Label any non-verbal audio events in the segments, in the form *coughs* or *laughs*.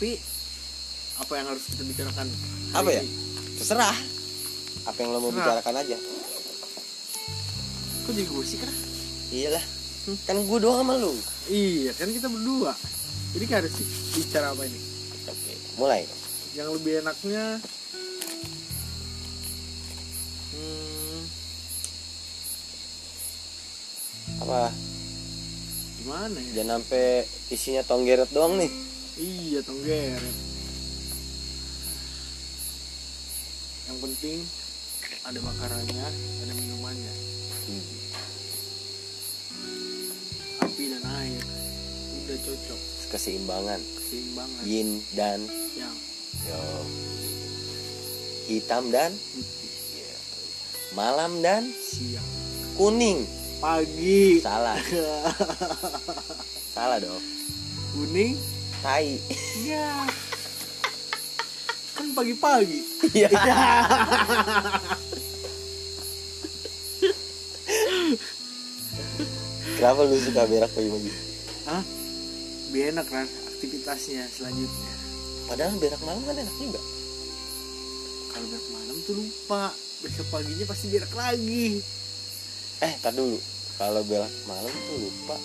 tapi apa yang harus kita bicarakan Apa ya? Terserah. Apa yang lo mau Terserah. bicarakan aja. Kok jadi gue sih kan iyalah. Hmm. kan gue doang sama lu. Iya kan kita berdua. Jadi kan harus bicara apa ini. Oke mulai. Yang lebih enaknya hmm, apa? gimana ya? Jangan sampai isinya tonggeret doang nih iya tonggeret. Yang penting ada makarannya ada minumannya. Api dan air udah cocok. Keseimbangan. Keseimbangan. Yin dan yang. yo. Hitam dan putih malam dan siang. kuning. Pagi. Salah. *laughs* Salah dong. Kuning tai. Iya. Kan pagi-pagi. Iya. Kenapa lu suka berak pagi-pagi? Hah? Lebih enak kan aktivitasnya selanjutnya. Padahal berak malam kan enak juga. Kalau berak malam tuh lupa. Besok paginya pasti berak lagi. Eh tar dulu. Kalau berak malam tuh lupa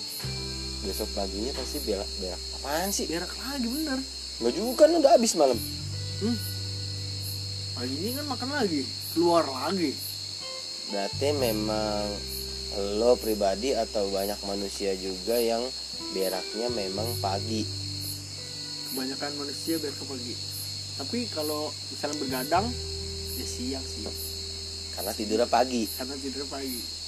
besok paginya pasti berak berak apaan sih? Berak lagi bener. Nggak juga kan udah habis malam. Paginya kan makan lagi. Keluar lagi. Berarti memang lo pribadi atau banyak manusia juga yang beraknya memang pagi. Kebanyakan manusia berak pagi. Tapi kalau misalnya bergadang Ya siang sih. Karena tidurnya pagi. Karena tidur pagi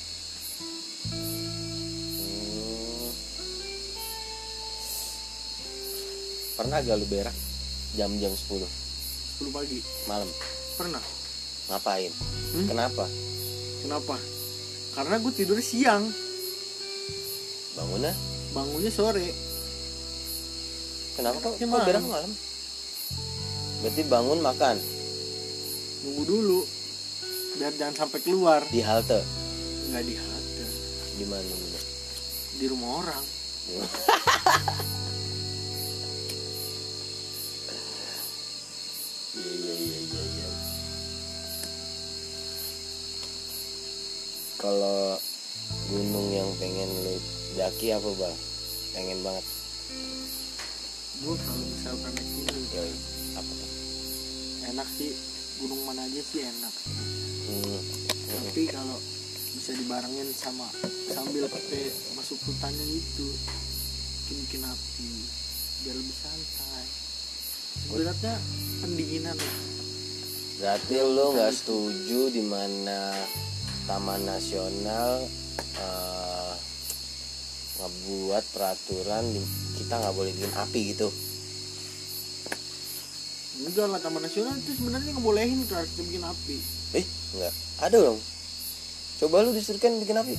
pernah gak lu berak? Jam-jam 10 10 pagi? Malam. Pernah. Ngapain? Hmm? kenapa? Kenapa? Karena gue tidur siang. Bangunnya? Bangunnya sore. Kenapa kok? Ya, kok berak malam? berarti bangun makan? Nunggu dulu. Biar jangan sampai keluar. Di halte? Nggak di halte. Di mana? Di rumah orang *laughs* Kalau gunung yang pengen lu daki apa bang? Pengen banget. gue kalau misalkan naik gunung Yoi. Apa tuh? enak sih gunung mana aja sih enak Hmm. tapi kalau bisa dibarengin sama sambil pakai masuk hutannya itu bikin bikin api biar lebih santai beratnya pendinginan lah Berarti lu nggak setuju di mana Taman Nasional eh, ngebuat peraturan di- kita nggak boleh bikin api gitu. enggak lah taman nasional itu sebenarnya ngebolehin kalau kita bikin api Eh, nggak. Ada dong. Coba lu disuruhkan bikin api.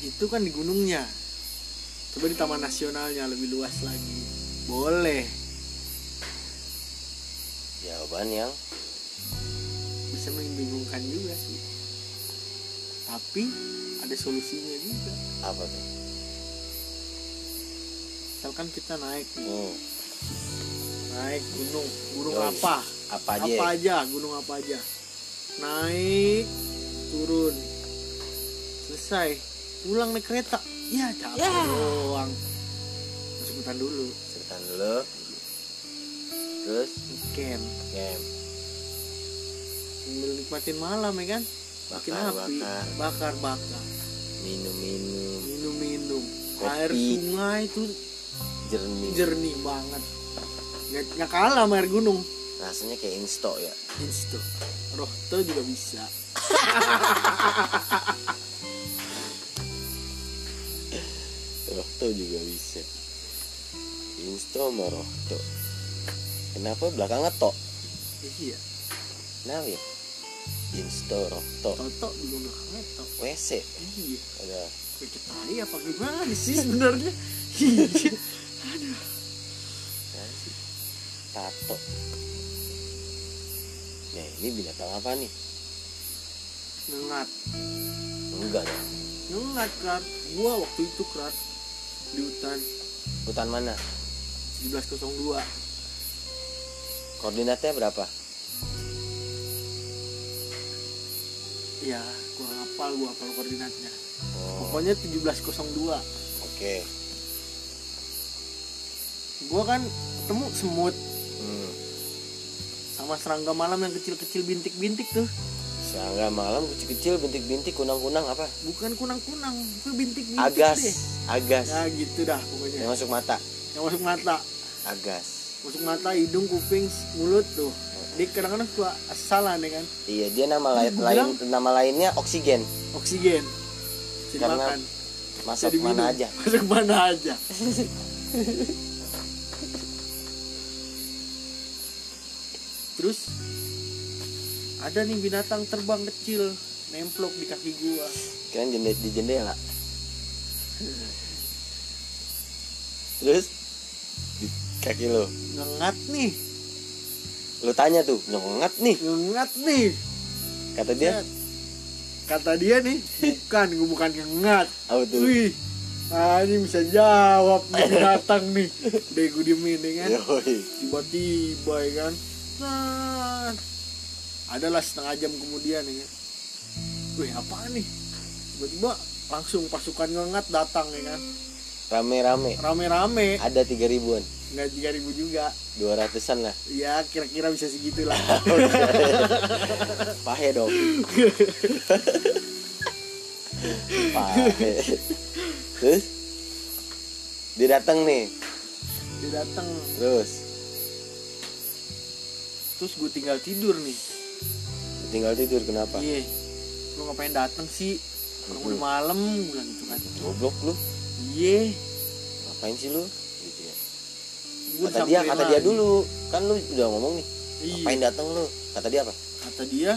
itu kan di gunungnya coba di taman nasionalnya lebih luas lagi boleh Jawaban yang membingungkan juga sih. Tapi ada solusinya juga. Apa tuh? misalkan kita naik nih. Hmm, naik gunung gunung Yoi. apa? Apa aja? apa aja gunung apa aja. Naik turun. Selesai. Pulang naik kereta. Ya capek Ya. doang. Masuk hutan dulu. Setan dulu. Terus? Camp. Game sambil nikmatin malam ya kan? Bikin bakar api. bakar. Bakar bakar. Minum minum minum minum Kopi. air sungai itu jernih. jernih banget. Nggak nggak kalah sama air gunung. Rasanya kayak insto ya. Insto rohto juga bisa. *laughs* Rohto juga bisa. Insto sama rohto kenapa belakangnya tok? Iya. Kenapa ya insto rohto toto juga belakangnya to wc iya. Ada. Tai apa gimana sih sebenarnya? Iya. Sih? tato. Nah ini binatang apa nih? Ngengat. Enggak ya ngengat krat. Gua waktu itu krat di hutan. Hutan mana? 1702 koordinatnya berapa ya gua hafal gua hafal koordinatnya. Oh, pokoknya 1702 oke. Gua kan ketemu semut. Hmm. sama serangga malam yang kecil-kecil bintik-bintik tuh. Serangga malam kecil-kecil bintik-bintik kunang-kunang apa? Bukan kunang-kunang itu bintik-bintik agas deh. agas. Ya gitu dah pokoknya. Yang masuk mata. Yang masuk mata. Agas. Masuk mata hidung kuping mulut tuh dia kadang-kadang suka salah nih kan. Iya dia nama lain, lain nama lainnya oksigen. oksigen. Bisa Karena dimakan masuk diminum. mana aja. *laughs* Masuk mana aja. Terus ada nih binatang terbang kecil nemplok di kaki gua. Kirain jende di jendela. Terus di kaki lo ngengat nih lo tanya tuh nyengat nih. Ngengat nih. Kata dia? Kata dia nih bukan gua bukan ngengat. Apa tuh? Wih ah ini bisa jawab nih binatang nih. Udah gua diemin ya kan? Tiba-tiba ya kan? Nah, adalah setengah jam kemudian ya kan? Wih apa nih? Tiba-tiba langsung pasukan ngengat datang ya kan? Rame-rame. Rame-rame. Ada tiga ribuan nggak tiga ribu juga. Dua ratusan lah. Ya kira-kira bisa segitulah. *laughs* Pahe dong. Pahe. Terus? Dia datang nih. Dia datang terus? Terus gue tinggal tidur nih. Tinggal tidur kenapa? Iya. Lu ngapain datang sih? Udah malam gue bilang gitu kan. Goblok lu. Iya. Ngapain sih lu kata dia kata dia dulu. Kan lu udah ngomong nih iya. ngapain datang lu? Kata dia apa? Kata dia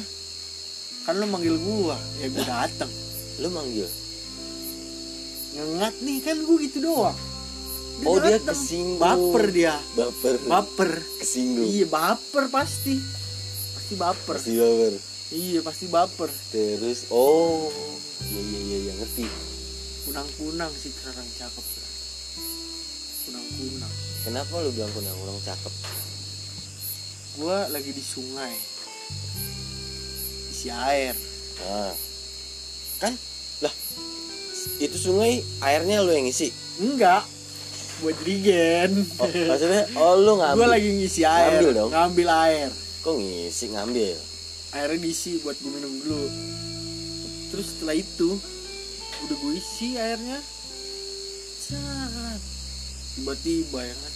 kan lu manggil gua. Ya gua datang lu manggil? Ngengat nih kan gua gitu doang. Oh dia kesinggung. Baper dia. Baper. Baper. Kesinggung. Iya baper pasti. Pasti baper. Pasti baper. Iya pasti baper. Terus oh iya iya iya iya, ngerti. Kunang-kunang sih kerang cakep. Kunang-kunang kenapa lu bilang kunang kunang cakep? Gua lagi di sungai. Isi air. Nah kan? Lah itu sungai airnya lu yang isi enggak. Buat jerigen oh, maksudnya? Oh lu ngambil. Gua lagi ngisi air. Ngambil dong. ngambil air. Kok ngisi? Ngambil. Airnya diisi buat gue minum dulu. Terus setelah itu udah gue isi airnya. Set. Tiba-tiba ya kan.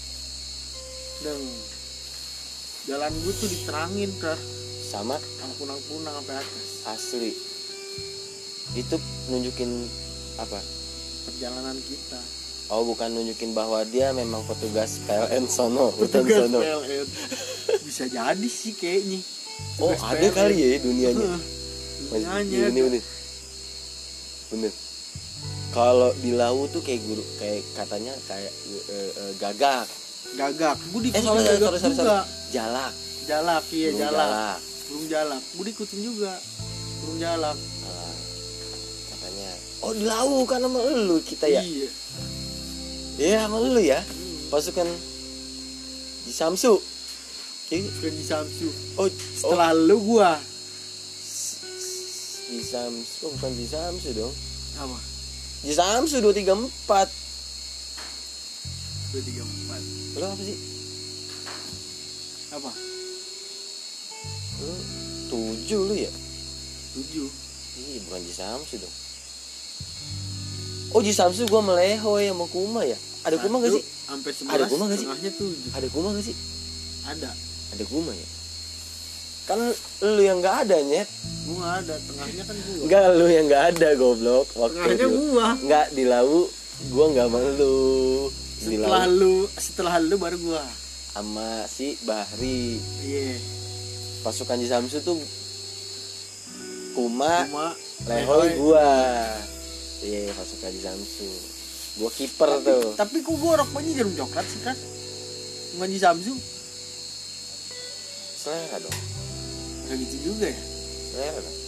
Dan jalan gue tuh diterangin ke sama? Sama kunang-kunang sampai atas. Asli. Itu nunjukin apa? Perjalanan kita. Oh bukan nunjukin bahwa dia memang petugas PLN sono petugas sono. PLN bisa jadi sih kayaknya. Oh Petugas ada PLN. kali ya dunianya. Dunianya ini ada. bener bener kalau di laut tuh kayak guru kayak katanya kayak eh, eh, gagak. Gagak. Gue eh diikutin sorry gagak sorry, sorry, juga. Sorry. jalak. Jalak iya Burung jalak. burung jalak. Gue diikutin juga. Burung jalak. Ah, katanya. Oh di laut kan sama lu kita ya? Iya. Iya sama lu ya? Hmm. pasukan di Samsu. Kayak- bukan di Samsu. Oh setelah lu gua. Di Samsu oh, bukan di Samsu dong. Apa di Samsu 234 dua tiga empat. Lu apa sih? Apa? Lu tujuh lu ya? Tujuh. Iya bukan di Samsu dong. Oh di Samsu gua melehoy sama Kuma ya? Ada Kuma gak sih? sampai Ada sebelas Kuma nggak sih? ada Kuma gak sih? Ada. Ada Kuma ya kan lu yang nggak ada nyet. Gua nggak ada tengahnya kan gua. Enggak lu yang nggak ada goblok. Waktu tengahnya itu. gua. Enggak di lau gua nggak sama lu. Setelah lau lu setelah lu baru gua. Sama si Bahri. Iya. Pasukan di Samsu tuh Kuma cuma Lehoy gua. Iya pasukan di Samsu. Gua kiper tuh. tapi kok gua rok banyak jarum coklat sih kan di Samsu? Selera dong nggak gitu juga ya? Selera dong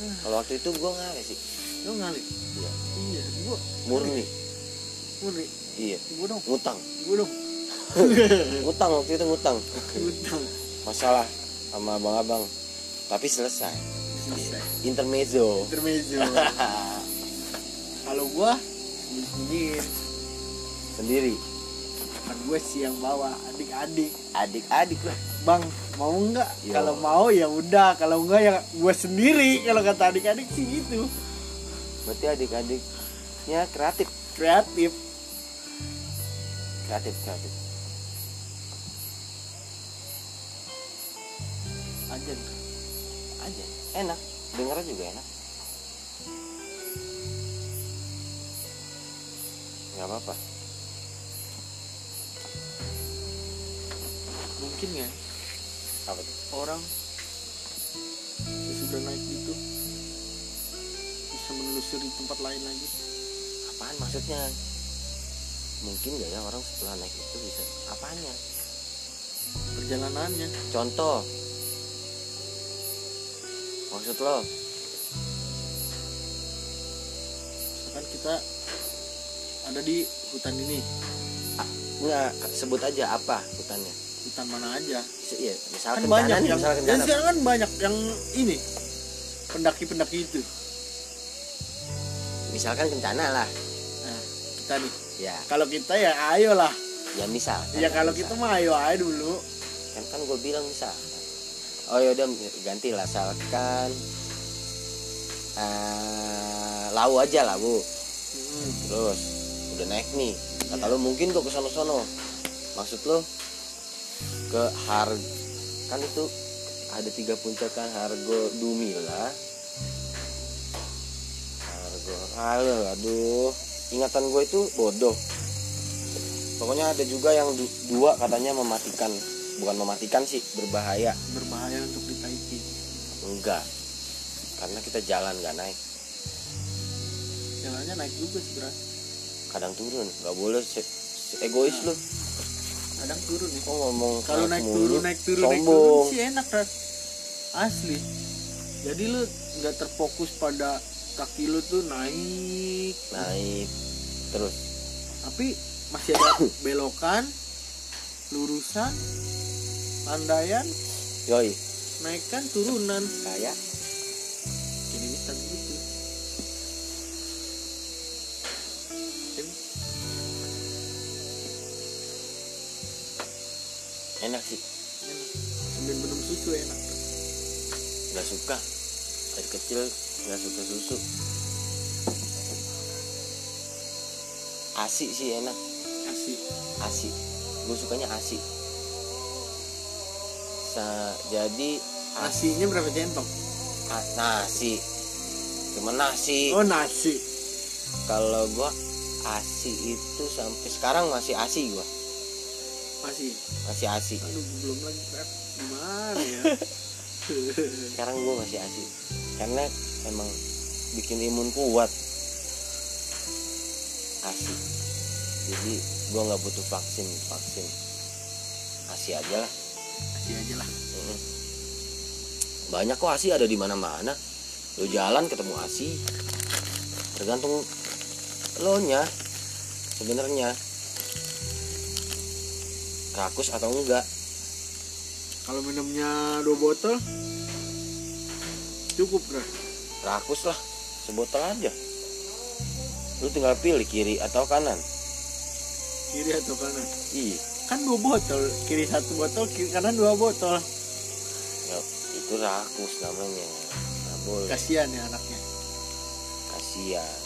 kalau waktu itu gua ngalih sih. Lu ngalih? Iya. Iya gua. Murni. Murni? Iya. Gua dong. Ngutang. Gua dong. *laughs* Ngutang waktu itu ngutang. Utang. masalah sama abang-abang. Tapi selesai. Selesai. intermezzo. Intermezzo. *laughs* Kalau gua sendiri sendiri kan gue sih yang bawa adik-adik. Adik-adik lah. Bang mau nggak? Kalau mau ya udah kalau enggak ya gue sendiri. Kalau kata adik-adik sih gitu. Berarti adik-adiknya kreatif. Kreatif. Kreatif kreatif. Aja aja enak. Dengarnya juga enak. Nggak apa-apa mungkin ya. Apa tuh? Orang yang sudah naik gitu. Bisa menelusuri tempat lain lagi. Apaan maksudnya? Mungkin gak ya orang setelah naik itu bisa? Apanya? Perjalanannya. Contoh. Maksud lo? Misalkan kita ada di hutan ini. Nggak sebut aja apa hutannya hutan mana aja. Iya misal kan banyak nih yang dan sekarang kan banyak yang ini pendaki-pendaki itu. Misalkan kencana lah. Nah kita nih. Ya. Kalau kita ya ayolah ya misal. Ya kalau kita mah ayo aja dulu. Kan kan gue bilang misal. Oh yaudah ganti lah misalkan eh lau aja lau Hmm, terus udah naik nih. Kata Iya. lo mungkin kok ke sono sono maksud lo ke har kan itu ada tiga puncak kan hargo dumila hargo halo aduh ingatan gue itu bodoh. Pokoknya ada juga yang du- dua katanya mematikan bukan mematikan sih berbahaya. Berbahaya untuk ditaiki. Enggak karena kita jalan nggak naik. Jalannya naik juga sebenarnya kadang turun nggak boleh egois lu kadang turun ya. Kok ngomong kalau naik mulu? turun naik turun naik sombong. turun sih enak kan asli. Jadi lu nggak terfokus pada kaki lu tuh naik. Naik. Terus? Tapi masih ada *coughs* belokan lurusan landaian yoi. naikkan turunan. Kayak enak sih. Enak. sambil minum susu enak. Nggak suka. Dari kecil nggak suka susu. Asi sih enak. Asik asi. Gue sukanya asi. Sa- jadi asi nasinya berapa centong? Nasi. Cuma nasi. Oh nasi. Kalau gua asi itu sampai sekarang masih asi gua masih. Masih asi aduh belum lagi Pep. gimana ya? *laughs* *laughs* Sekarang gua masih asi karena emang bikin imun kuat. Asi jadi gua nggak butuh vaksin. Vaksin. Asi aja lah. Masih aja lah. Banyak kok asi ada di mana-mana. Lo jalan ketemu asi tergantung lo nya sebenarnya rakus atau enggak? Kalau minumnya dua botol cukup kan rakus lah sebotol aja. Lu tinggal pilih kiri atau kanan. Kiri atau kanan? Iya. Kan dua botol kiri satu botol kiri kanan dua botol. Ya, itu rakus namanya. Nggak boleh. Kasihan ya anaknya. Kasihan.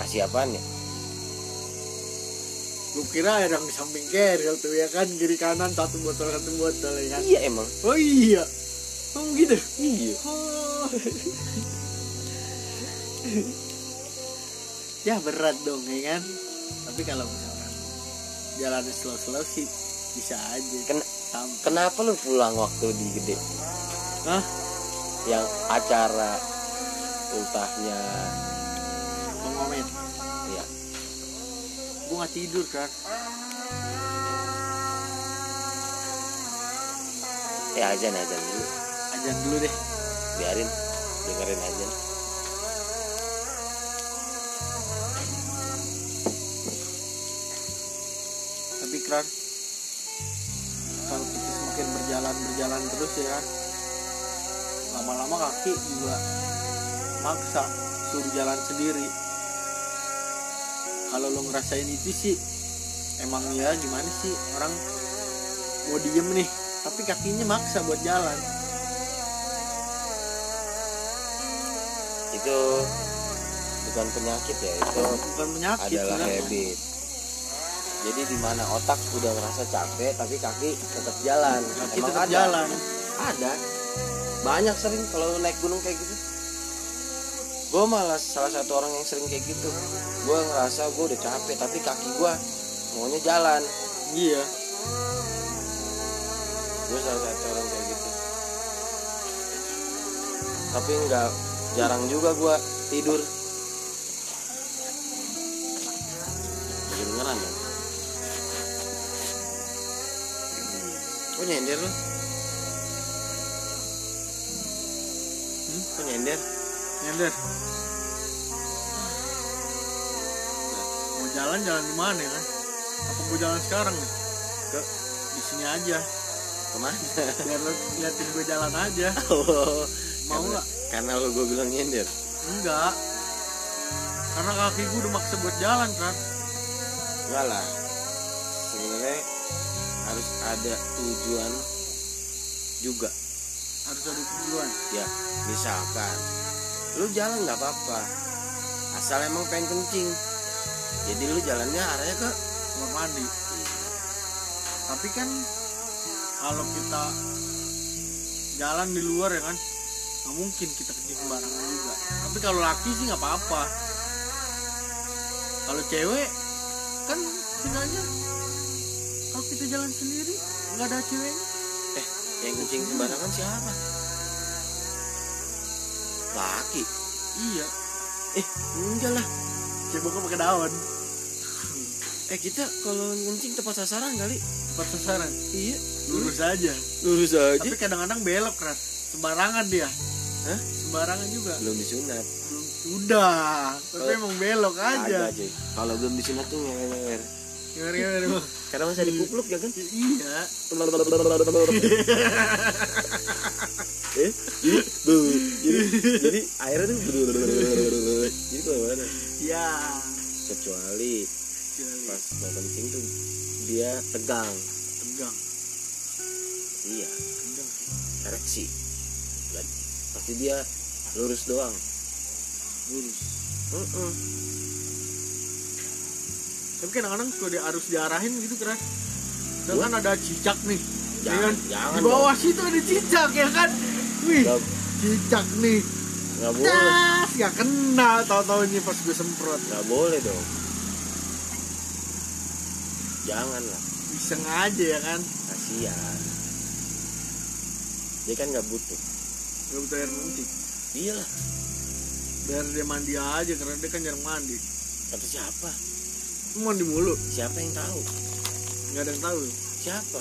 Kasih apaan ya gue kira ada yang di samping keril tuh ya kan? Kiri kanan satu botol satu botol ya kan? Iya emang. Oh iya. Oh gitu? Iya. Oh. *laughs* ya berat dong ya kan? Tapi kalau misalkan jalan slow slow sih bisa aja. Ken- sampai. kenapa lu pulang waktu di gede? Hah? yang acara ultahnya. Ya gue nggak tidur kan eh ajan ajan dulu. Ajan dulu deh. Biarin. Dengerin ajan Rar kalau kita semakin berjalan berjalan terus ya kan lama-lama kaki juga maksa suruh jalan sendiri kalau lo ngerasain itu sih emang ya gimana sih? Orang mau diem nih tapi kakinya maksa buat jalan. Itu bukan penyakit ya itu bukan penyakit adalah kan? habit. Jadi di mana otak udah ngerasa capek tapi kaki tetap jalan. Kaki Emang tetap ada? jalan. Ada. Banyak sering kalau naik gunung kayak gitu gue malah salah satu orang yang sering kayak gitu. Gue ngerasa gue udah capek tapi kaki gue maunya jalan. Iya. Gue salah satu orang kayak gitu. Tapi nggak jarang juga gue tidur. Kedengeran ya? Kok nyender lu? Hmm? kok nyender nyender. Mau jalan jalan di mana kan apa gue jalan sekarang nih? Ke di sini aja. Ke mana? Biar lo liatin gue jalan aja. *laughs* Oh, mau karena, nggak? karena lu gue bilang nyender. Enggak. Karena kaki gue udah maksa buat jalan kan enggak lah. Sebenarnya harus ada tujuan juga. Harus ada tujuan. Ya misalkan lu jalan nggak apa-apa. Asal emang pengen kencing. Jadi lu jalannya arahnya ke kamar mandi. Tapi kan kalau kita jalan di luar ya kan nggak mungkin kita kencing sembarangan juga. Tapi kalau laki sih nggak apa-apa. Kalau cewek kan tinggalnya kalau kita jalan sendiri nggak ada ceweknya. Eh yang kencing sembarangan siapa laki iya. Eh enggak lah. Ceboknya pakai daun. Eh kita kalau kencing tepat sasaran kali. Tepat sasaran? Iya. Lurus aja. Lurus aja. Tapi kadang-kadang belok kan sembarangan dia. Hah? sembarangan juga. Belum disunat. Belum udah. Tapi Oh. emang belok aja. Cuy. kalau belum disunat tuh ngewer. Gimana *laughs* gimana karena masih ada kupluk ya kan? Iya. *laughs* Eh jadi tuh jadi airnya tuh jadi ke mana ya. Kecuali pas mau kencing tuh dia tegang. Tegang. Iya. Tegang ereksi. Pasti dia lurus doang. Lurus. Heeh. tapi kadang-kadang suka dia harus diarahin gitu kan dengan ada cicak nih. Ya Jangan, kan? jangan di bawah situ ada cicak ya kan? Wih. Nggak, cicak nih. Nggak boleh. Das gak kena tau-tau ini pas gue semprot. Nggak boleh dong. Jangan lah. Iseng aja ya kan? Kasihan. Dia kan nggak butuh. Gak butuh air kencing iya lah. Biar dia mandi aja karena dia kan jarang mandi. Kata siapa? Lu mandi mulu. Siapa yang tahu? Nggak ada yang tahu. Siapa?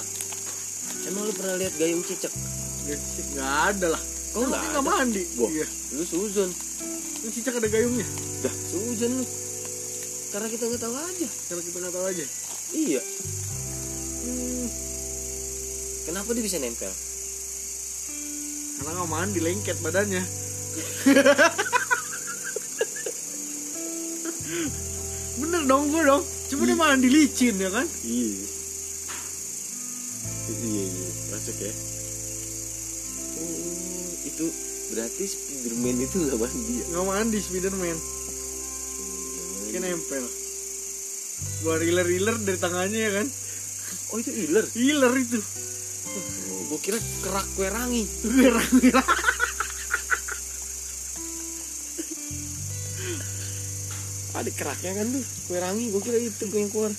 Emang lu pernah lihat gayung cicak nggak ada lah Oh, Kan nggak ada? mandi? Wah. iya. lu suzon Ini cicak ada gayungnya? Dah suzon lu. Karena kita nggak tahu aja. Karena kita nggak tahu aja? Iya. Hmm, kenapa dia bisa nempel? Karena nggak mandi lengket badannya. *laughs* Bener dong gue dong. Cuma dia mandi licin ya kan? Iya. Iya iya. Masuk ya. Oh itu berarti Spiderman itu nggak mandi ya? Nggak mandi Spiderman. Kan nempel. Gua riler riler dari tangannya ya kan? Oh itu iler riler itu. Oh, gue kira kerak kue rangi. Gerang *laughs* gerang ada keraknya kan tuh kue rangi? Gue kira itu gue yang keluar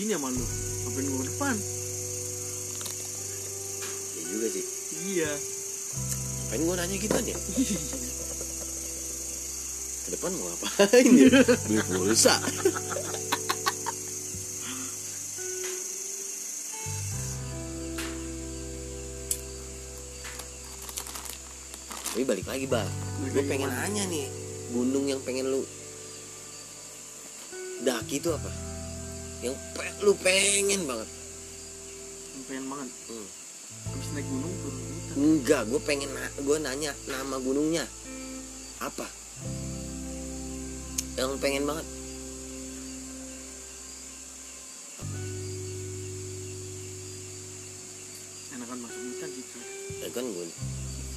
sini sama lu. Ngapain gue ke depan. Juga sih. Iya. Ngapain gue nanya gitu ya *laughs* ke depan mau ngapain ya? *laughs* Beli pulsa. Tapi balik lagi bang Balik gue pengen ke mana? nanya nih gunung yang pengen lu daki itu apa? Yang lu pengen banget. Pengen banget? Hmm. habis naik gunung turun hutan. Enggak gue pengen na- gue nanya nama gunungnya. Apa? Yang pengen banget. Enakan masuk hutan sih ya kan gue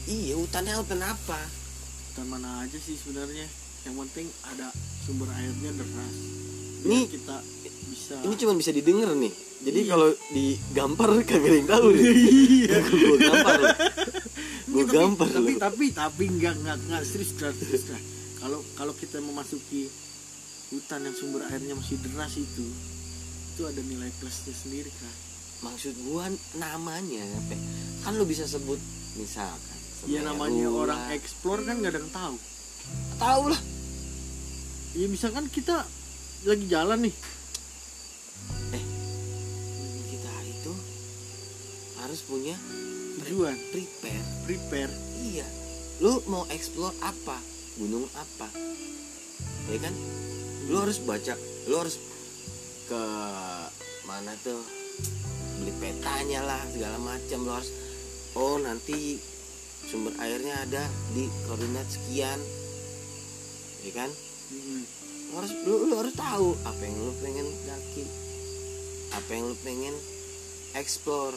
iya hutannya hutan apa hutan mana aja sih sebenarnya? Yang penting ada sumber airnya deras. Biar Ini- kita bisa. Ini cuma bisa didengar nih. Jadi Iya. kalau digampar *laughs* kagak ada yang tahu nih. Iya. Gue gampar gue Tapi- gampar tapi tapi tapi enggak enggak enggak serius kalau kalau kita memasuki hutan yang sumber airnya masih deras itu itu ada nilai plusnya sendiri kan maksud gua namanya apa kan lu bisa sebut misalkan ya Semeru namanya orang lah. explore kan gak ada yang tahu. Tahu lah. Ya misalkan kita lagi jalan nih harus punya tujuan. prepare. Prepare. Iya. Lu mau explore apa? Gunung apa? Ya kan? Lu harus baca lu harus ke mana tuh? Beli petanya lah segala macam. Lu harus oh nanti sumber airnya ada di koordinat sekian. Ya kan? Hmm. lu harus lu, lu harus tahu apa yang lu pengen daki apa yang lu pengen explore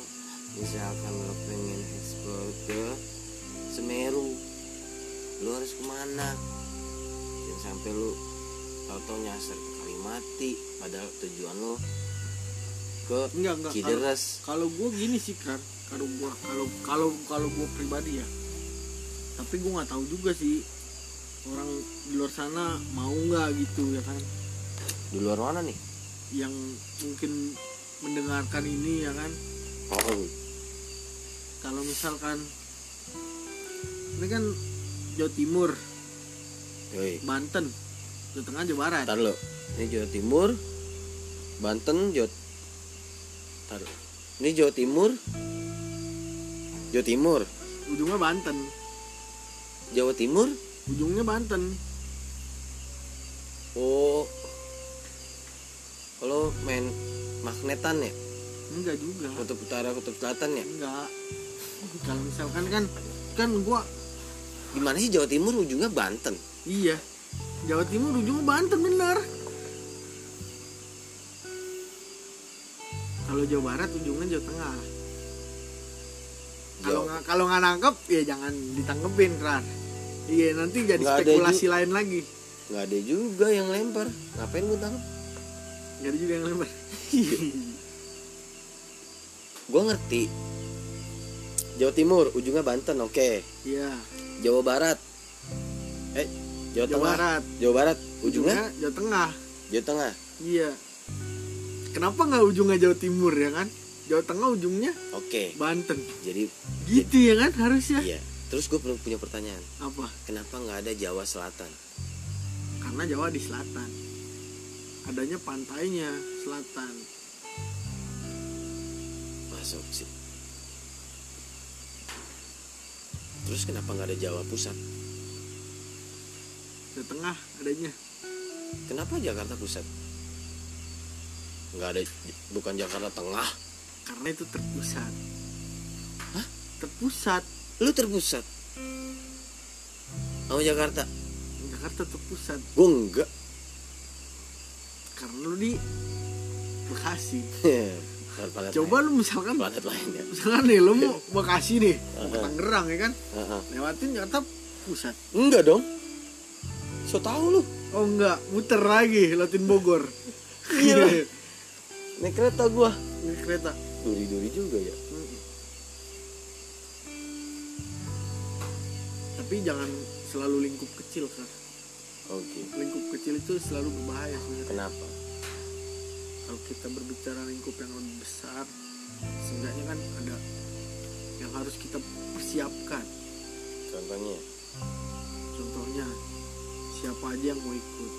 misalkan lu pengen explore ke Semeru. Lu harus ke mana? Jangan sampai lu tau-tau nyasar ke Kalimati padahal tujuan lu ke enggak enggak. Kalau- Cideres. kalau gue gini sih kan kalau gue kalau kalau kalau gue pribadi ya. Tapi gue nggak tahu juga sih orang di luar sana mau nggak gitu ya kan? Di luar mana nih? Yang mungkin mendengarkan ini ya kan? Oh kalau misalkan ini kan Jawa Timur. Yoi. Banten Jawa Tengah Jawa Barat. Ntar lo, ini Jawa Timur, Banten, Jawa, Ntar, ini Jawa Timur, Jawa Timur, ujungnya Banten. Jawa Timur, ujungnya Banten. Oh, kalau main magnetan ya, enggak juga. Kutub utara, kutub selatan ya, enggak kalau misalkan kan kan gua di mana sih? Jawa Timur ujungnya Banten? iya. Jawa Timur ujungnya Banten bener. Kalau Jawa Barat ujungnya Jawa Tengah. Kalau nggak kalau nggak nangkep ya jangan ditangkepin kan iya nanti jadi Nggak ada spekulasi lain lagi. Nggak ada juga yang lempar, ngapain gue tangkap? nggak ada juga yang lempar. Gue ngerti. Jawa Timur ujungnya Banten, oke. iya. Jawa Barat, eh Jawa, Jawa Tengah, Barat. Jawa Barat ujungnya? Jawa Tengah. Jawa Tengah. iya. Kenapa nggak ujungnya Jawa Timur ya kan? Jawa Tengah ujungnya Oke, Banten. Jadi gitu ya kan harusnya? Iya. Terus gue punya pertanyaan, apa? Kenapa nggak ada Jawa Selatan? karena Jawa di selatan. Adanya pantainya selatan. Masuk sih. Terus kenapa nggak ada Jawa Pusat? di tengah adanya Kenapa Jakarta Pusat? Nggak ada, bukan Jakarta Tengah. karena itu terpusat Hah? terpusat Lu terpusat. Sama Jakarta? Jakarta terpusat Gue enggak. karena lu di Bekasi *laughs* planet coba lain. lu misalkan planet lain ya. misalkan nih lu mau Bekasi nih ke Aha. Tangerang ya kan Heeh. lewatin Jakarta pusat Enggak dong. So tau lu. oh enggak muter lagi lewatin Bogor *laughs* Iya. Naik kereta gua. Ini kereta Duri-duri juga ya. Mm. tapi jangan selalu lingkup kecil kan Oke. lingkup kecil itu selalu berbahaya sebenarnya Kenapa? Kalau kita berbicara lingkup yang lebih besar seenggaknya kan ada yang harus kita persiapkan. Contohnya? Contohnya siapa aja yang mau ikut.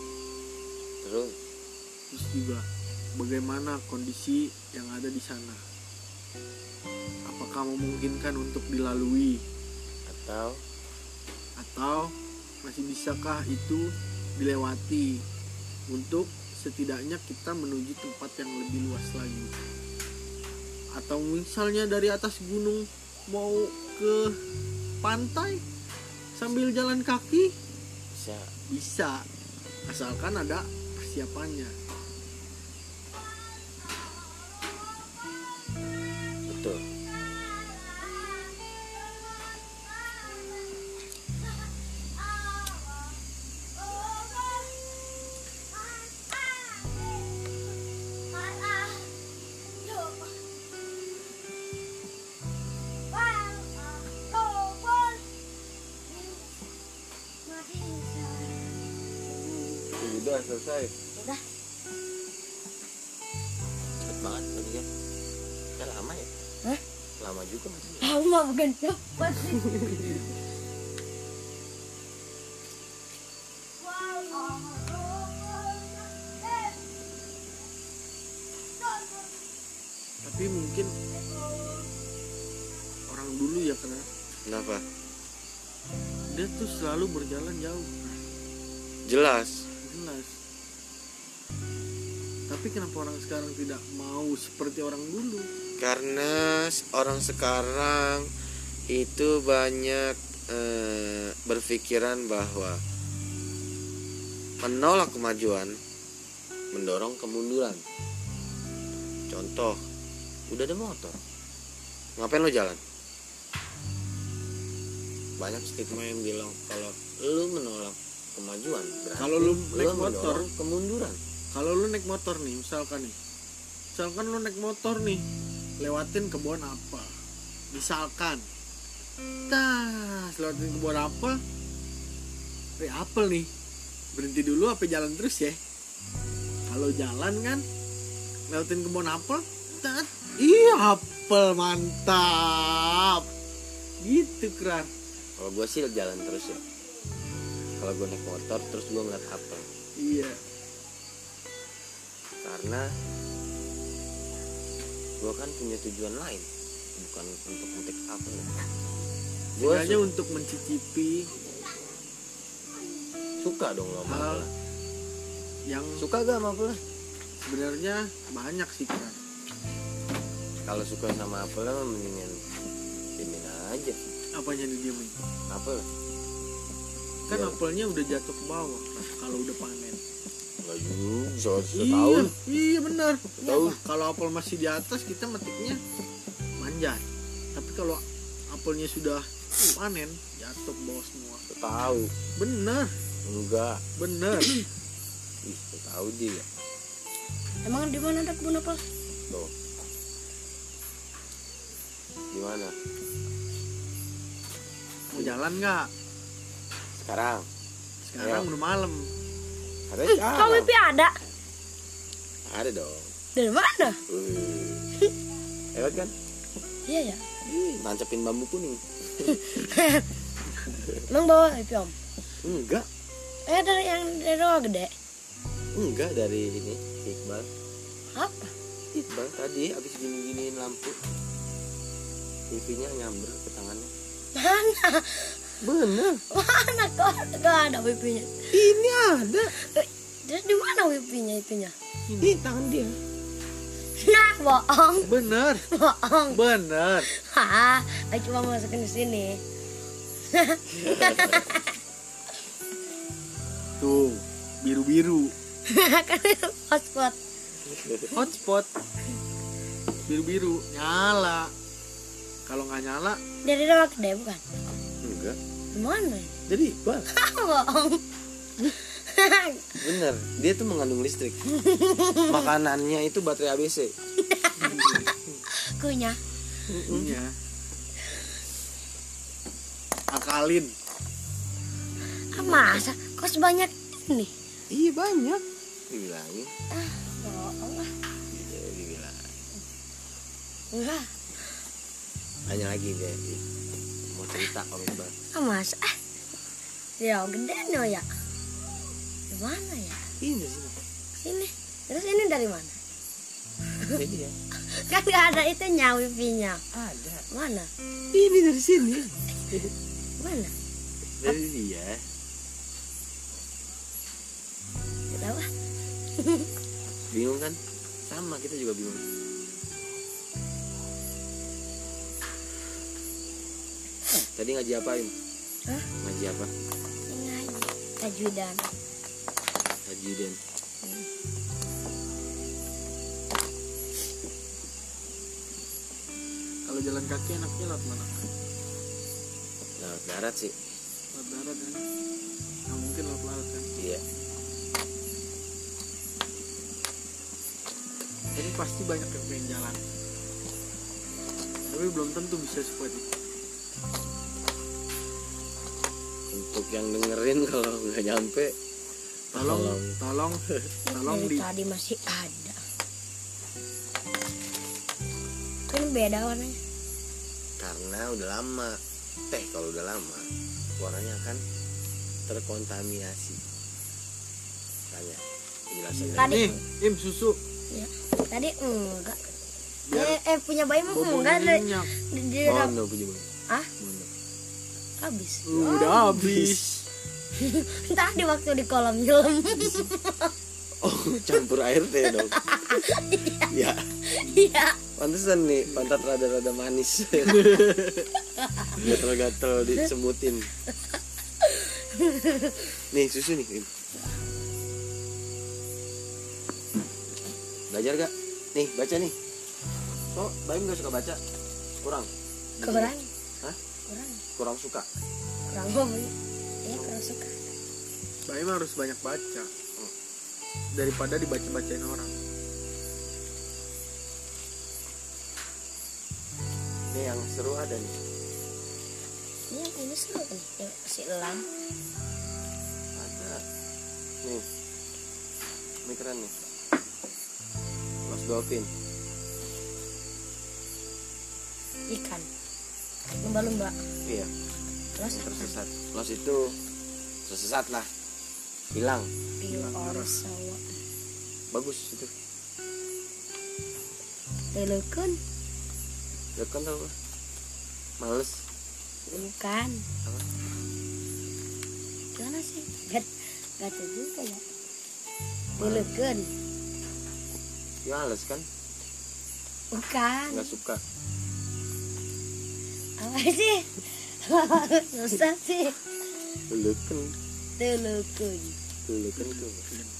Terus? Terus juga bagaimana kondisi yang ada di sana? Apakah memungkinkan untuk dilalui? Atau? Atau masih bisakah itu dilewati untuk setidaknya kita menuju tempat yang lebih luas lagi. Atau misalnya dari atas gunung mau ke pantai sambil jalan kaki? Bisa. Bisa. Asalkan ada persiapannya selesai. Udah. cepet banget tadi kan ya lama ya? Hah? lama juga Aku mah bukan cepat sih. tapi mungkin orang dulu ya karena kenapa? Dia tuh selalu berjalan jauh. Jelas tapi kenapa orang sekarang tidak mau seperti orang dulu? Karena orang sekarang itu banyak eh, berpikiran bahwa menolak kemajuan mendorong kemunduran. Contoh udah ada motor. Ngapain lo jalan? Banyak stigma yang bilang kalau lu menolak kemajuan berarti Kalau lu naik motor. mendorong kemunduran kalau lu naik motor nih misalkan nih. Misalkan lu naik motor nih lewatin kebun apa? Misalkan. Tas lewatin kebun apa? Eh apel nih. Berhenti dulu apa jalan terus ya? Kalau jalan kan lewatin kebun apel tas. Iya apel mantap. Gitu keren kalau gue sih jalan terus ya. Kalau gue naik motor terus gue ngeliat apel. Iya karena gue kan punya tujuan lain bukan untuk metik apel gue hanya untuk mencicipi suka dong lo Hal- yang suka gak sama apel sebenarnya banyak sih keren kalau suka sama apel mendingan diemin aja apanya didiemin apel. Kan Iya. apelnya udah jatuh ke bawah kalau udah panen nggak juga so, iya iya benar Setahun. kalau apel masih di atas kita metiknya manjat. Tapi kalau apelnya sudah panen jatuh ke bawah semua. Tahu bener enggak. Bener ih tahu dia Emang di mana ada kebun apel? tuh. Gimana mau jalan nggak? Sekarang. Sekarang Ayo. udah malam ada Kau sekarang mimpi ada? ada dong Dari mana? Wih. Hebat kan? Iya ya. Ih, Nancapin bambu kuning. *laughs* Emang bawa mimpi om? Enggak, Eh dari yang dari rumah gede. enggak dari ini si Iqbal. Apa? Iqbal tadi abis gini-giniin lampu. TV-nya nyamber ke tangannya. Mana? Bener, Mana kok gak ada wipinya? ini ada Eh, Terus di mana wipinya itunya? di tangan dia. Nah, bohong, bener bohong. bener Hah, aku cuma masukin di sini. tuh biru biru kan itu hotspot. hotspot biru biru nyala kalau nggak nyala Dari rumah gede bukan? Enggak, Di mana? jadi *laughs* bohong. Bener, dia tuh mengandung listrik. Makanannya itu baterai ABC. *laughs* Kunyah. iya akalin Ah, masa? Kok sebanyak ini? Iya banyak. Dibilangin, Bohong lah. iya dibilang. Enggak. tanya lagi deh cerita om Iqbal Ah masa? Ah. Ya gede no ya. Di mana ya? ini Sini. Terus ini dari mana? jadi ya *laughs* Kan nggak ada itunya wifi-nya. ada Mana? ini dari sini Mana? dari dia Gak tahu ah. bingung kan sama kita juga bingung tadi ngaji apa im? Hah? ngaji apa? Ini aja. Tajwidan. ngaji den kalau jalan kaki enaknya lewat mana? Lewat darat sih. Lewat darat kan nggak mungkin lewat laut kan? Iya. Tapi pasti banyak yang pengen jalan. Tapi belum tentu bisa sekuat itu untuk yang dengerin kalau nggak nyampe tolong tolong tolong di tadi masih ada. Kan beda warnanya. karena udah lama teh kalau udah lama warnanya akan terkontaminasi tanya penjelasannya Tadi nih im susu ya. Tadi enggak. biar Eh, eh punya bayimu bobongnya enggak di, di, punya. Habis. udah habis. *laughs* Tadi waktu di kolam film. *laughs* oh campur air teh dong. *laughs* Ya. Iya. pantesan nih pantat rada-rada manis. Gatel-gatel disemutin nih susu nih belajar gak? Nih baca nih. Oh Baim gak suka baca? Kurang. Kurang. Kurang. suka Kurang hobi. Ya kurang suka. Baim harus banyak baca daripada dibaca-bacain orang nih yang seru ada nih Ini yang ini seru nih. Yang si elang. ada nih ini keren nih Los Dolphin Ikan. Lumba-lumba. Iya Terus yang tersesat Los itu tersesat lah hilang orsawa. bagus itu Lelukun. ya kan tau gak? males Bukan. Apa? Gimana sih? Gak, gak tahu juga ya. Lelukun. ya males kan Bukan. nggak suka Apa sih? Susah sih. dulu kan Lelukun. dulu kan tuh ikrar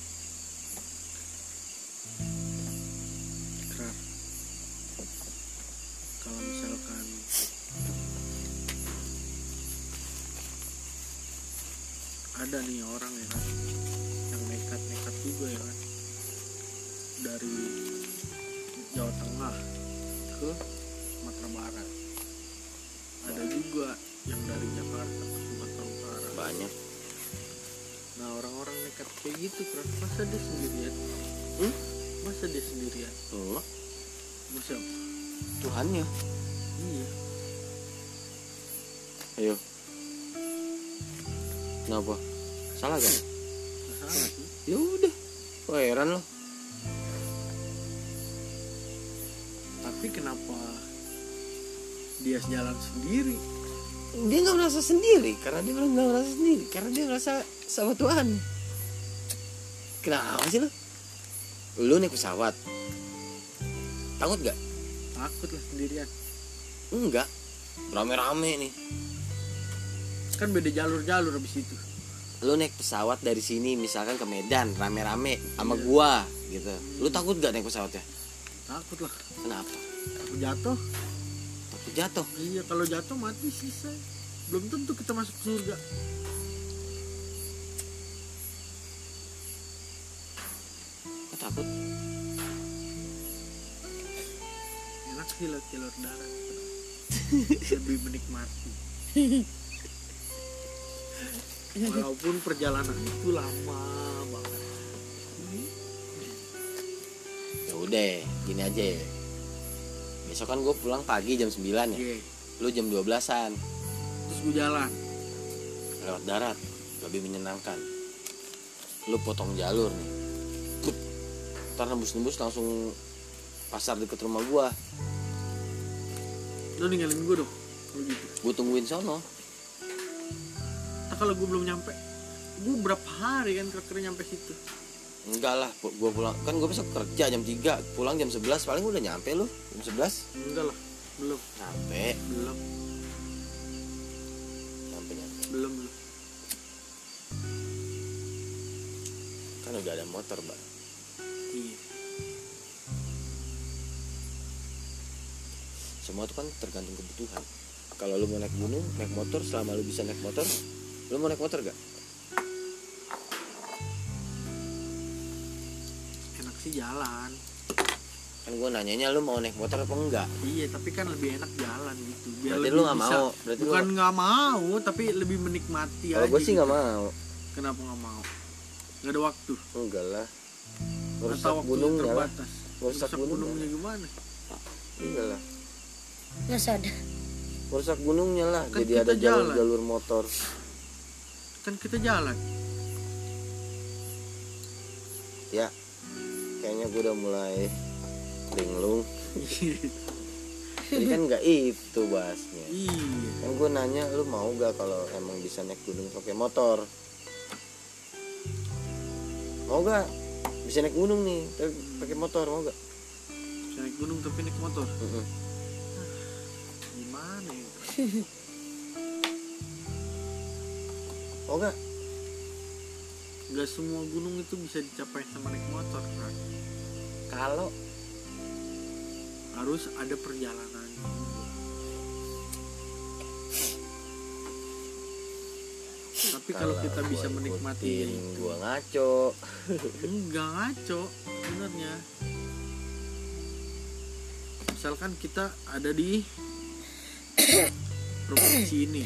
Tuhannya. Iya. Ayo. Kenapa? Salah kan? Salah sih. Ya udah. Wah, heran loh tapi kenapa dia jalan sendiri? Dia nggak merasa sendiri karena dia nggak merasa sendiri karena dia ngerasa sama Tuhan. Kenapa sih lo lu naik pesawat. Takut gak takut lah sendirian. Enggak. Rame-rame nih. Kan beda jalur-jalur habis itu. Lu naik pesawat dari sini misalkan ke Medan rame-rame sama Iya. gua gitu. Lu takut gak naik pesawatnya? Takut lah. Kenapa? Takut jatuh. Takut jatuh? Iya kalau jatuh mati selesai belum tentu kita masuk surga sih lewat jalur darat lebih menikmati. Walaupun perjalanan itu lama banget. Ya udah gini aja ya. Besok kan gue pulang pagi jam 9 ya. Iya. lu jam 12-an terus gue jalan. Lewat darat lebih menyenangkan. Lu potong jalur nih. Ntar nembus-nembus langsung pasar deket rumah gua lu ninggalin gue dong kalau gitu. Gua tungguin sono. Nah, kalau gue belum nyampe gue berapa hari kan kira-kira nyampe situ? Enggak lah gua pulang kan gua besok kerja jam 3 pulang jam 11 paling udah nyampe lu jam 11 enggak lah belum. Nyampe. Belum. Nyampe nyampe. Belum belum. Kan udah ada motor bang semua itu kan tergantung kebutuhan. Kalau lu mau naik gunung naik motor selama lu bisa naik motor lu mau naik motor gak enak sih jalan. Kan gua nanyanya lu mau naik motor apa enggak? Iya tapi kan lebih enak jalan gitu. Biar Berarti lu nggak mau, berarti bukan nggak mau tapi lebih menikmati kalau gue sih gitu. nggak mau. Kenapa nggak mau? Nggak ada waktu. Enggak lah. Gunungnya lah. terbatas. Rusak gunungnya gimana? Enggak lah nggak sadar. Ngerusak gunungnya lah Kan jadi ada jalur jalan. jalur motor. Kan kita jalan. Ya kayaknya gue udah mulai linglung. Jadi kan nggak itu bahasnya iya. Kan gue nanya lu mau gak kalau emang bisa naik gunung pakai motor? Mau gak bisa naik gunung nih tapi pakai motor mau gak Bisa naik gunung tapi naik motor. Gimana *laughs* mau gak nggak semua gunung itu bisa dicapai sama naik motor kan kalau harus ada perjalanan. Tapi kalau kita bisa menikmati gue ngaco. *laughs* Enggak ngaco sebenarnya. Misalkan kita ada di *coughs* provinsi ini.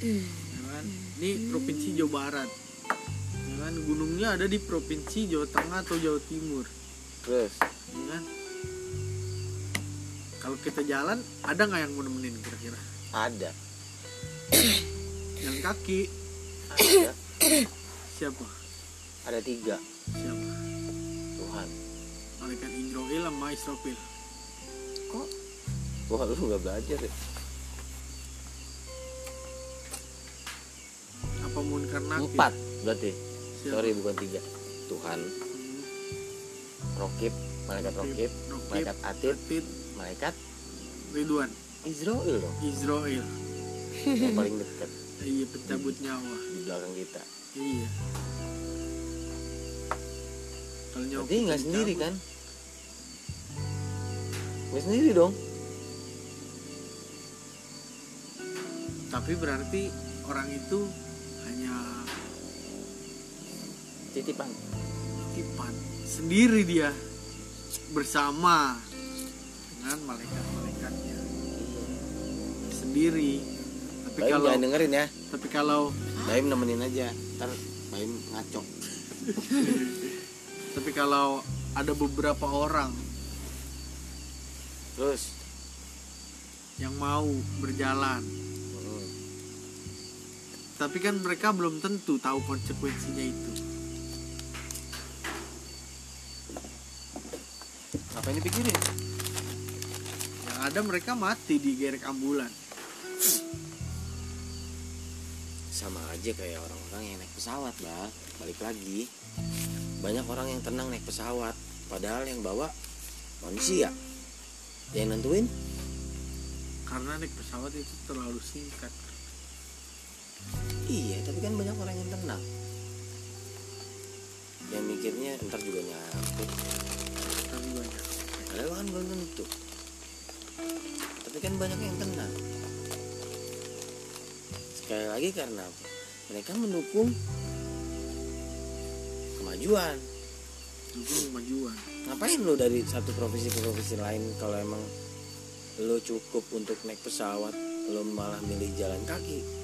Ya kan? ini provinsi Jawa Barat. Ya kan? gunungnya ada di provinsi Jawa Tengah atau Jawa Timur. Terus ya kan? kalau kita jalan ada nggak yang mau nemenin kira-kira? Ada. Yang kaki. Ada. Siapa? Ada tiga. Siapa? Tuhan. Malaikat Indroil sama Israfil. Kok? Wah lu nggak belajar ya apa Munkar Nakir empat berarti. Siapa? sorry bukan tiga. Tuhan. Hmm, Rokib malaikat Rokib Rokib, malaikat Atid Atid, malaikat Ridwan. Israel dong. Israel yang paling dekat. Iya pencabut nyawa. Di belakang kita. Iya. Kalau nyawa berarti nggak sendiri kan? Nggak sendiri dong. Tapi berarti orang itu hanya titipan. titipan. Sendiri dia. Bersama dengan malaikat-malaikatnya. Sendiri. Tapi Baim kalau jangan dengerin ya. tapi kalau Baim nemenin aja. Ntar Baim ngaco. *laughs* Tapi kalau ada beberapa orang terus? yang mau berjalan tapi kan mereka belum tentu tahu konsekuensinya itu. Ngapain dipikirin? Yang ada mereka mati di gerek ambulan. Sama aja kayak orang-orang yang naik pesawat lah balik lagi. Banyak orang yang tenang naik pesawat. Padahal yang bawa manusia. Yang nentuin? Karena naik pesawat itu terlalu singkat iya tapi kan banyak orang yang tenang yang mikirnya ntar juga nyampe. Tapi banyak. Padahal kan belum tentu. Tapi kan banyak yang tenang sekali lagi karena apa? Mereka mendukung kemajuan. Itu kemajuan. Ngapain lo dari satu provinsi ke provinsi lain kalau emang lo cukup untuk naik pesawat lo malah milih jalan kaki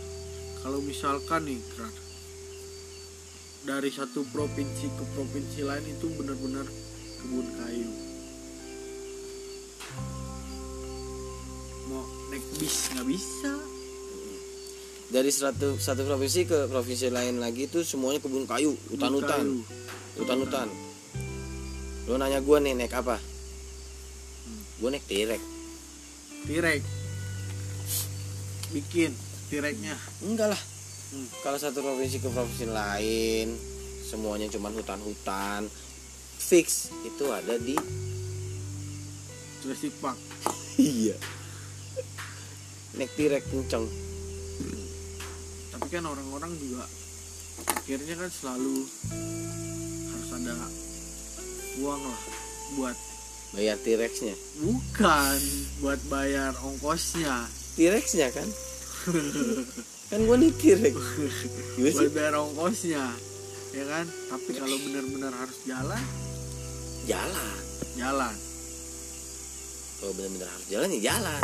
kalau misalkan nih Kran, dari satu provinsi ke provinsi lain itu benar-benar kebun kayu. Mau naik bis nggak bisa. Dari satu satu provinsi ke provinsi lain lagi itu semuanya kebun kayu hutan-hutan. hutan-hutan. Lo nanya gue nih naik apa? Hmm. gue naik tirek tirek bikin tireknya enggak lah. Hmm. kalau satu provinsi ke provinsi lain semuanya cuman hutan-hutan fix itu ada di Jurassic Park. Iya. Naik tirek kenceng. Tapi kan orang-orang juga akhirnya kan selalu harus ada uang lah buat bayar tirexnya bukan buat bayar ongkosnya. Tirexnya kan *laughs* kan gue tirek Gimana sih. Buat bayar ongkosnya ya kan? Tapi kalau benar-benar harus jalan? Jalan. Jalan. Kalau benar-benar harus jalan ya jalan.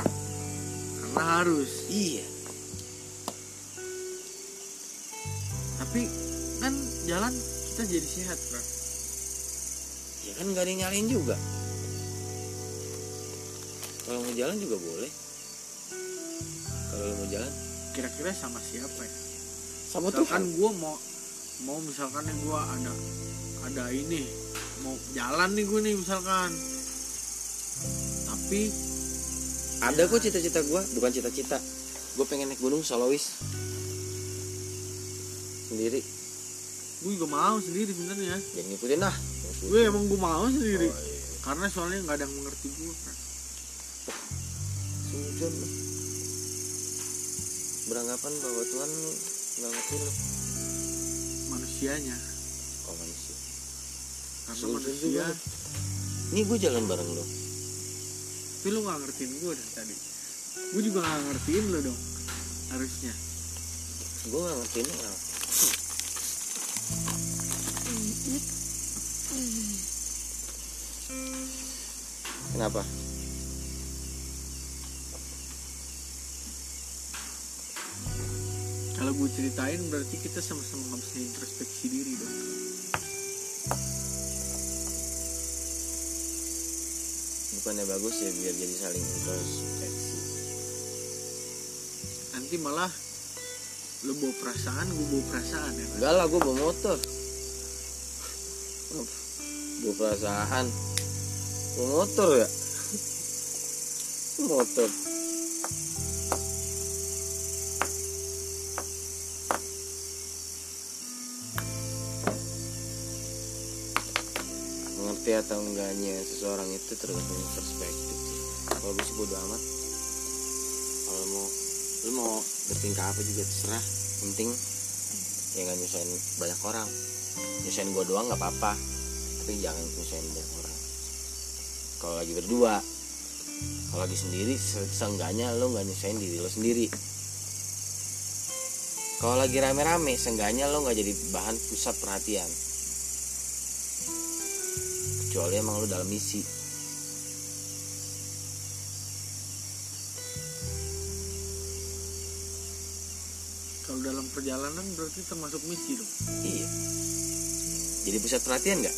Karena harus. Iya. Tapi kan jalan kita jadi sehat bro. Ya kan nggak ada yang nyalain juga. Kalau mau jalan juga boleh kalau mau jalan? Kira-kira sama siapa ya? Sama misalkan Tuhan. gue mau mau misalkan nih gue ada ada ini mau jalan nih gue nih misalkan. Tapi ada kok cita-cita gue bukan cita-cita. Gue pengen naik gunung solois sendiri. Gue juga mau sendiri sebenarnya. Jangan ngikutin lah. Gue emang gue mau sendiri. Oh, iya. karena soalnya nggak ada yang mengerti gue kan Sujud. Beranggapan bahwa Tuhan nggak ngerti lo manusianya. Oh manusia. Karena manusia ini gue jalan bareng lo tapi lu nggak ngertiin gue dari tadi. Gue juga nggak ngertiin lo dong harusnya. Gue nggak ngertiin lo kenapa gue ceritain berarti kita sama-sama nggak bisa introspeksi diri dong. Bukannya bagus ya biar jadi saling introspeksi. Nanti malah lo bawa perasaan gue bawa perasaan ya kan? enggak lah gue bawa motor. Bawa perasaan. Bawa motor ya? *laughs* Motor atau enggaknya seseorang itu tergantung perspektif sih. Kalau gue sih bodo amat. Kalau mau lu mau bertingkah apa juga terserah. Penting ya nggak nyusahin banyak orang. Nyusahin gue doang nggak apa-apa. Tapi jangan nyusahin banyak orang. Kalau lagi berdua kalau lagi sendiri se- seenggaknya lo nggak nyusahin diri lo sendiri. Kalau lagi rame-rame seenggaknya lo nggak jadi bahan pusat perhatian kecuali emang lo dalam misi kalau dalam perjalanan berarti termasuk misi dong Iya. Jadi pusat perhatian nggak?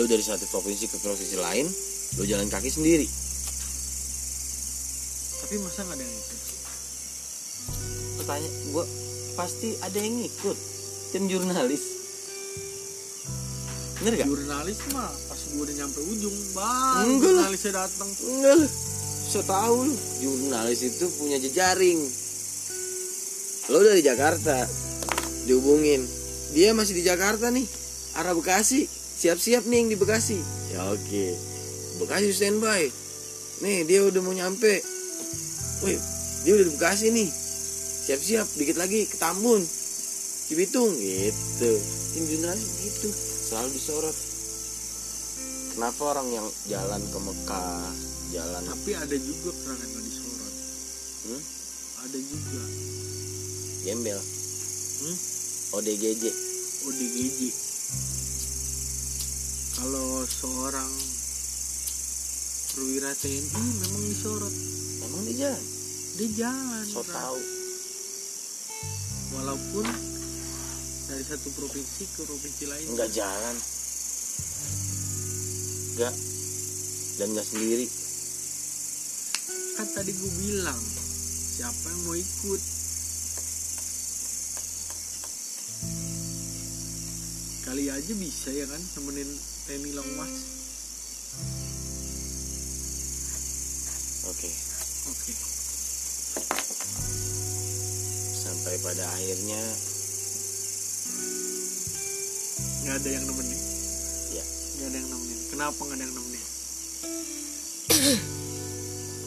Lo dari satu provinsi ke provinsi lain, lo jalan kaki sendiri. tapi masa nggak ada yang ikut Pertanyaan gue pasti ada yang ngikut. Tim jurnalis. Bener gak? jurnalis mah gue udah nyampe ujung baru Enggak lah. jurnalisnya datang Enggak lah. So tau lu, jurnalis itu punya jejaring. Lo dari Jakarta, dihubungin. Dia masih di Jakarta nih, arah Bekasi. Siap-siap nih yang di Bekasi. Ya oke. Bekasi standby. Nih dia udah mau nyampe. Wih, dia udah di Bekasi nih. Siap-siap, dikit lagi ke Tambun. Cibitung gitu. Tim jurnalis gitu, selalu disorot. Kenapa orang yang jalan ke Mekah, jalan tapi ada juga peran yang disorot Hmm? ada juga. Gembel. Hmm? ODGJ ODGJ kalau seorang perwira TNI memang disorot emang dia jalan? Dia jalan so Bro. tau. Walaupun dari satu provinsi ke provinsi lain. Nggak jalan nggak dan nggak sendiri. Kan tadi gue bilang siapa yang mau ikut? Kali aja bisa ya kan nemenin Reni Longmas oke. Oke. Sampai pada akhirnya. Nggak ada yang nemenin? Ya nggak ada yang nemenin kenapa nggak ada yang nemenin?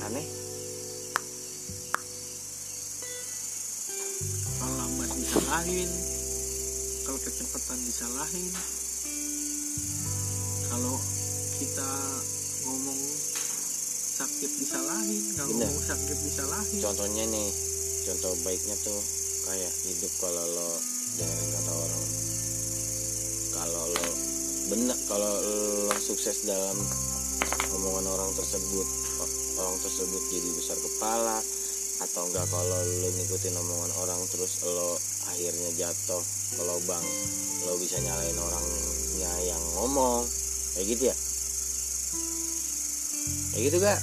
Aneh. Kalau lambat disalahin. Kalau kecepatan disalahin. Kalau kita ngomong sakit disalahin nggak Bener. ngomong sakit disalahin. Contohnya nih contoh baiknya tuh kayak hidup kalau lo dengerin kata orang. Kalau lo benar kalau lo sukses dalam omongan orang tersebut orang tersebut jadi besar kepala atau enggak kalau lo ngikutin omongan orang terus lo akhirnya jatuh ke lubang lo bisa nyalain orangnya yang ngomong kayak gitu ya? Kayak gitu gak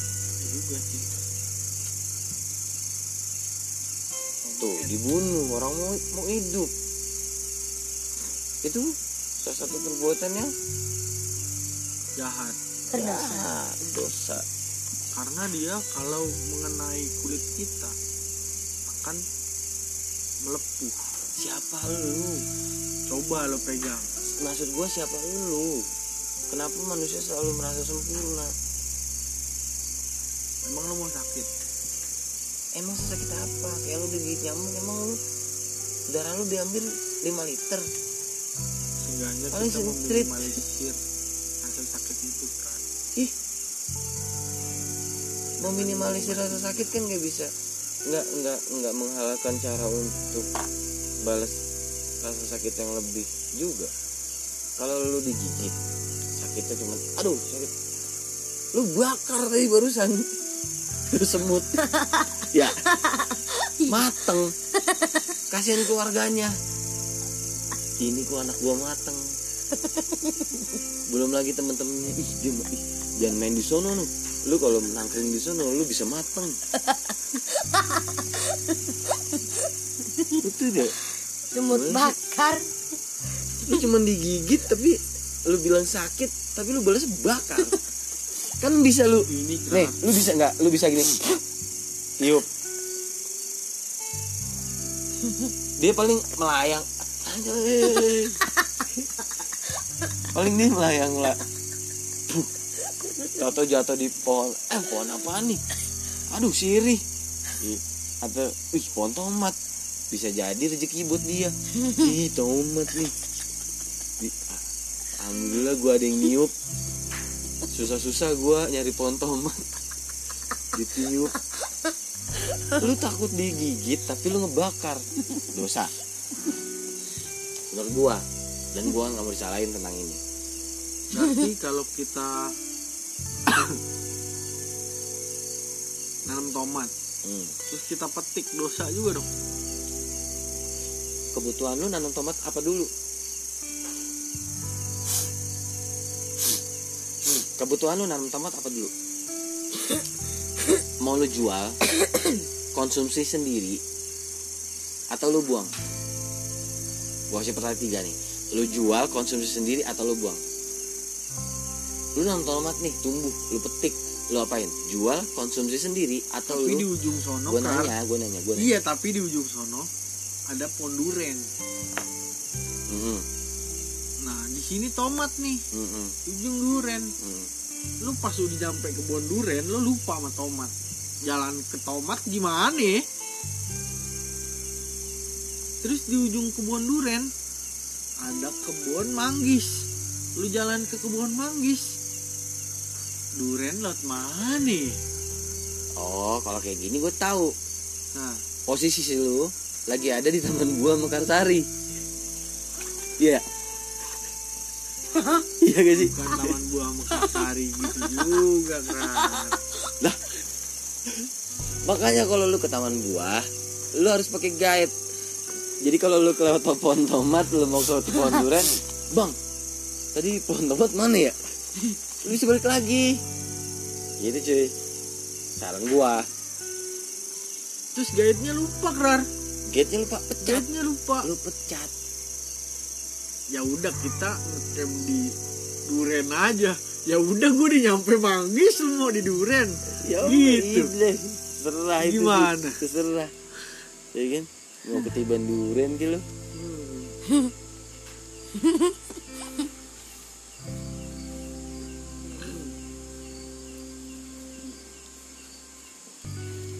tuh dibunuh orang mau mau hidup. Itu salah satu perbuatan yang jahat. Jahat, dosa. Karena dia kalau mengenai kulit kita akan melepuh. Siapa lu. coba lo pegang. Maksud gua siapa lu? Kenapa manusia selalu merasa sempurna? Emang lo mau sakit? Emang sakit apa? Kayak lu digigit nyamuk emang lu darah lu diambil 5 liter seenggaknya Paling kita meminimalisir rasa sakit itu kan ih. Meminimalisir rasa sakit kan nggak bisa. Nggak nggak nggak menghalalkan cara untuk balas rasa sakit yang lebih juga. Kalau lu digigit sakitnya cuma aduh sakit. Lu bakar tadi barusan. Lu semut. *laughs* Ya. Mateng. Kasihan keluarganya ini gua anak gua mateng. *laughs* Belum lagi temen-temennya. Ih dia ih, jangan main di sono nu. Lu kalau nangkring di sono lu bisa mateng. Itu deh Semut bakar. lu cuman digigit tapi lu bilang sakit tapi lu balas bakar. Kan bisa lu ini nih lu bisa nggak? Lu bisa gini. Tiup dia paling melayang. Paling dia melayang lah. Jatuh jatuh di pohon. Eh pohon apa nih? Aduh sirih. Ih, atau ih pohon tomat. Bisa jadi rezeki buat dia. Ih tomat nih. Ah, alhamdulillah gua ada yang niup. Susah-susah gua nyari pohon tomat. Ditiup. Lu takut digigit tapi lu ngebakar. Dosa menurut gua. Dan gua nggak mau disalahin tentang ini. Berarti kalau kita nanam tomat hmm. terus kita petik dosa juga dong. Kebutuhan lu nanam tomat apa dulu? Hmm, kebutuhan lu nanam tomat apa dulu? Mau lu jual konsumsi sendiri atau lu buang gua kasih pertanyaan tiga nih. Lu jual konsumsi sendiri atau lu buang? Lu nanam tomat nih tumbuh lu petik lu apain? Jual konsumsi sendiri atau tapi di lu ujung sono gua Kar, nanya gua nanya nanya. Iya tapi di ujung sono ada pohon duren. Mm-mm, nah di sini tomat nih. Mm-mm, di ujung duren. Mm. lu pas udah nyampe kebun duren lu lupa sama tomat. Jalan ke tomat gimana? ya? Terus di ujung kebun duren ada kebun manggis lu jalan ke kebun manggis duren lot mana? Oh, kalau kayak gini gue tahu nah posisi si lu lagi ada di taman gua Mekarsari. Iya. *laughs* Iya gak sih? bukan taman buah mekarsari gitu juga kan Makanya kalau lu ke taman buah, lu harus pakai guide. Jadi kalau lu kelewat pohon tomat, lu mau ke pohon durian, bang, tadi pohon tomat mana ya? Lu bisa balik lagi. Gitu cuy. Saran gua. terus guide-nya lupa kerar gate nya lupa pecat guide-nya lupa lu pecat ya udah kita ngecamp di duren aja ya udah gue udah nyampe manggis lu mau di duren ya Gitu. udah serah itu Gimana? terserah ya kan mau ketiban duren gitu lu? Hmm.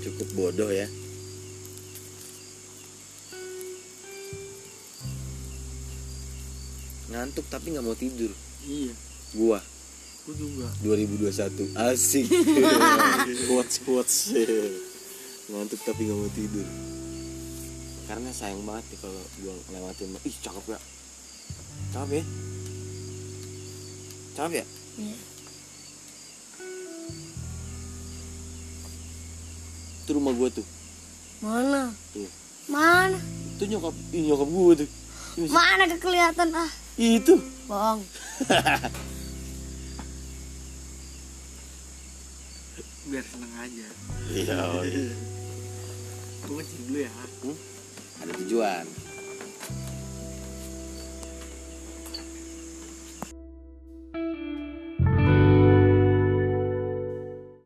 cukup bodoh ya. Ngantuk tapi nggak mau tidur. Iya. Gua. Gue juga. 2021 asik. *laughs* Quotes quotes ngantuk tapi nggak mau tidur karena sayang banget nih kalau gua ngelewatin ih cakep ya. Cakep ya? Cakep ya? Iya. itu rumah gua tuh. Mana? Iya. Mana? itu nyokap ih, nyokap gua tuh. Ini masih- Mana gak kelihatan ah? itu. Bohong. biar seneng aja. Iya gue ngecek dulu ya ada tujuan